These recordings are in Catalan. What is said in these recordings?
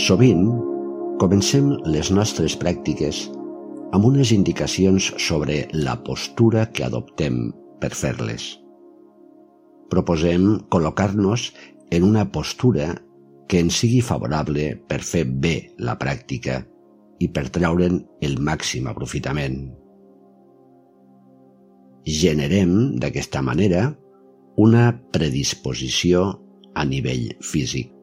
Sovint, comencem les nostres pràctiques amb unes indicacions sobre la postura que adoptem per fer-les. Proposem col·locar-nos en una postura que ens sigui favorable per fer bé la pràctica i per treure'n el màxim aprofitament. Generem, d'aquesta manera, una predisposició a nivell físic.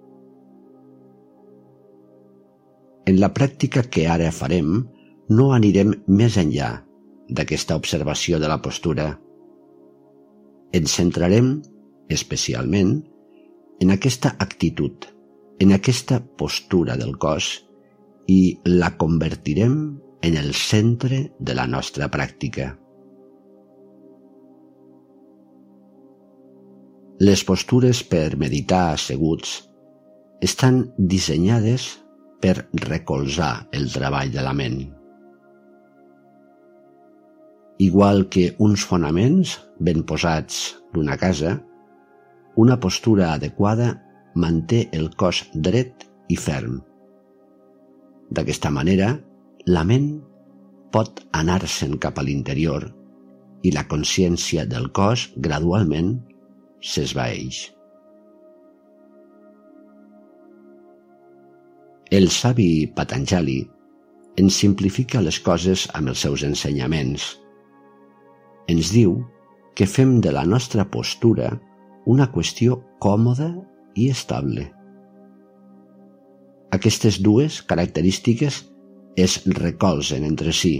En la pràctica que ara farem, no anirem més enllà d'aquesta observació de la postura. Ens centrarem, especialment, en aquesta actitud en aquesta postura del cos i la convertirem en el centre de la nostra pràctica. Les postures per meditar asseguts estan dissenyades per recolzar el treball de la ment. Igual que uns fonaments ben posats d'una casa, una postura adequada manté el cos dret i ferm. D'aquesta manera, la ment pot anar-se'n cap a l'interior i la consciència del cos gradualment s'esvaeix. El savi Patanjali ens simplifica les coses amb els seus ensenyaments. Ens diu que fem de la nostra postura una qüestió còmoda i estable. Aquestes dues característiques es recolzen entre si.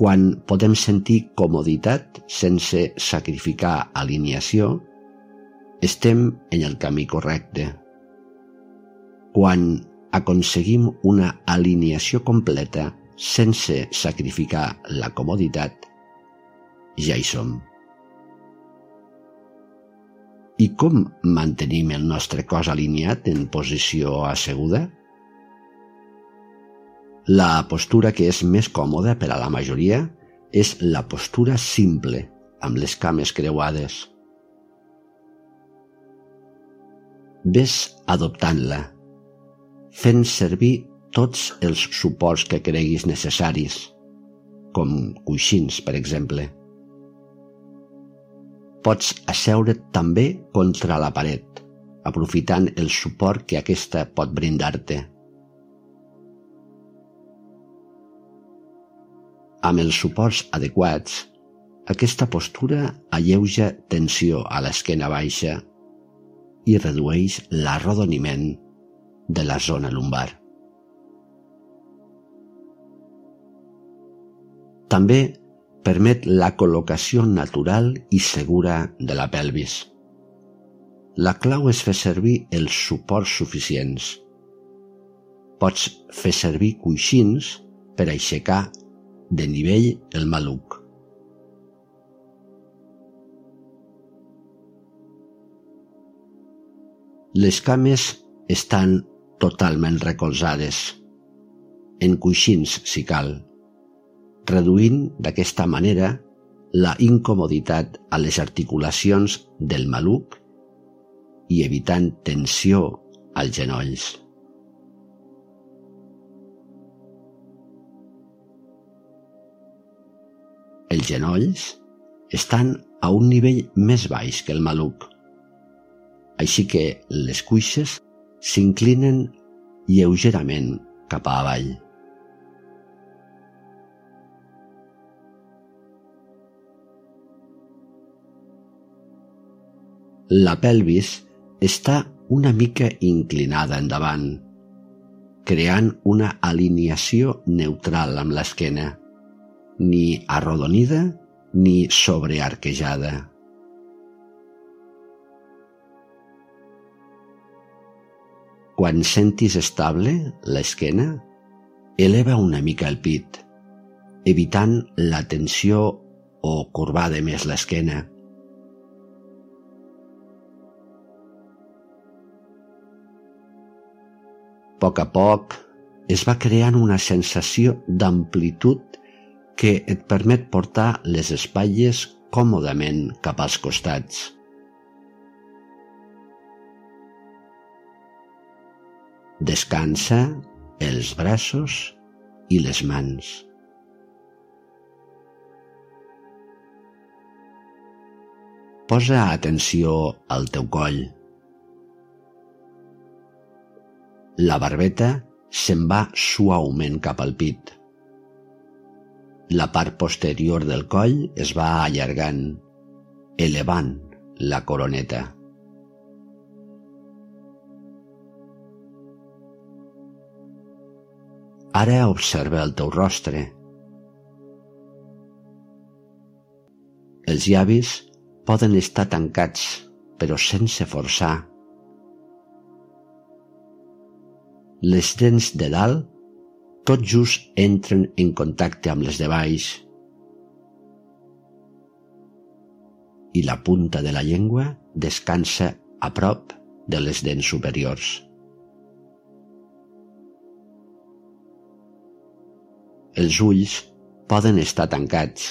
Quan podem sentir comoditat sense sacrificar alineació, estem en el camí correcte. Quan aconseguim una alineació completa sense sacrificar la comoditat, ja hi som. I com mantenim el nostre cos alineat en posició asseguda? La postura que és més còmoda per a la majoria és la postura simple, amb les cames creuades. Ves adoptant-la, fent servir tots els suports que creguis necessaris, com coixins, per exemple. Pots asseure't també contra la paret, aprofitant el suport que aquesta pot brindar-te. Amb els suports adequats, aquesta postura alleuja tensió a l'esquena baixa i redueix l'arrodoniment de la zona lumbar. També permet la col·locació natural i segura de la pelvis. La clau és fer servir els suports suficients. Pots fer servir coixins per aixecar de nivell el maluc. Les cames estan totalment recolzades, en coixins si cal reduint d'aquesta manera la incomoditat a les articulacions del maluc i evitant tensió als genolls. Els genolls estan a un nivell més baix que el maluc, així que les cuixes s'inclinen lleugerament cap a avall. la pelvis està una mica inclinada endavant, creant una alineació neutral amb l'esquena, ni arrodonida ni sobrearquejada. Quan sentis estable l'esquena, eleva una mica el pit, evitant la tensió o corbada més l'esquena poc a poc es va creant una sensació d'amplitud que et permet portar les espatlles còmodament cap als costats. Descansa els braços i les mans. Posa atenció al teu coll. La barbeta se'n va suaument cap al pit. La part posterior del coll es va allargant, elevant la coroneta. Ara observa el teu rostre. Els llavis poden estar tancats, però sense forçar. Les dents de dalt tot just entren en contacte amb les de baix i la punta de la llengua descansa a prop de les dents superiors. Els ulls poden estar tancats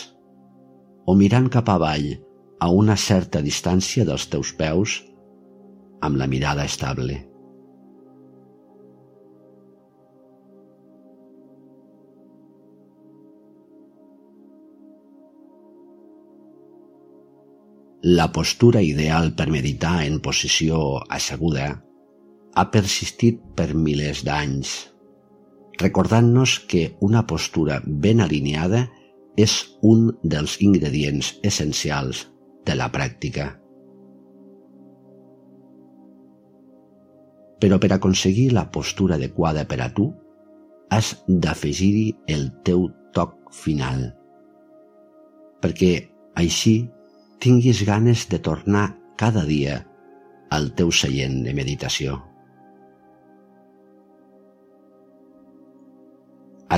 o mirant cap avall a una certa distància dels teus peus amb la mirada estable. La postura ideal per meditar en posició asseguda ha persistit per milers d'anys, recordant-nos que una postura ben alineada és un dels ingredients essencials de la pràctica. Però per aconseguir la postura adequada per a tu, has d'afegir-hi el teu toc final, perquè així tinguis ganes de tornar cada dia al teu seient de meditació.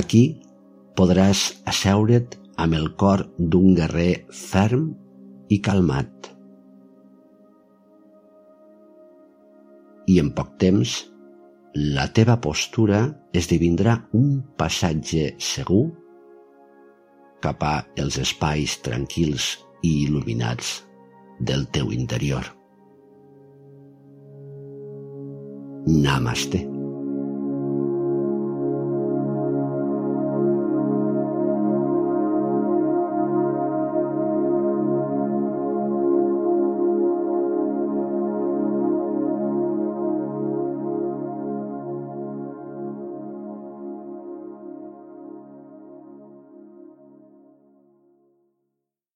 Aquí podràs asseure't amb el cor d'un guerrer ferm i calmat. I en poc temps, la teva postura esdevindrà un passatge segur cap a els espais tranquils i il·luminats del teu interior. Namaste.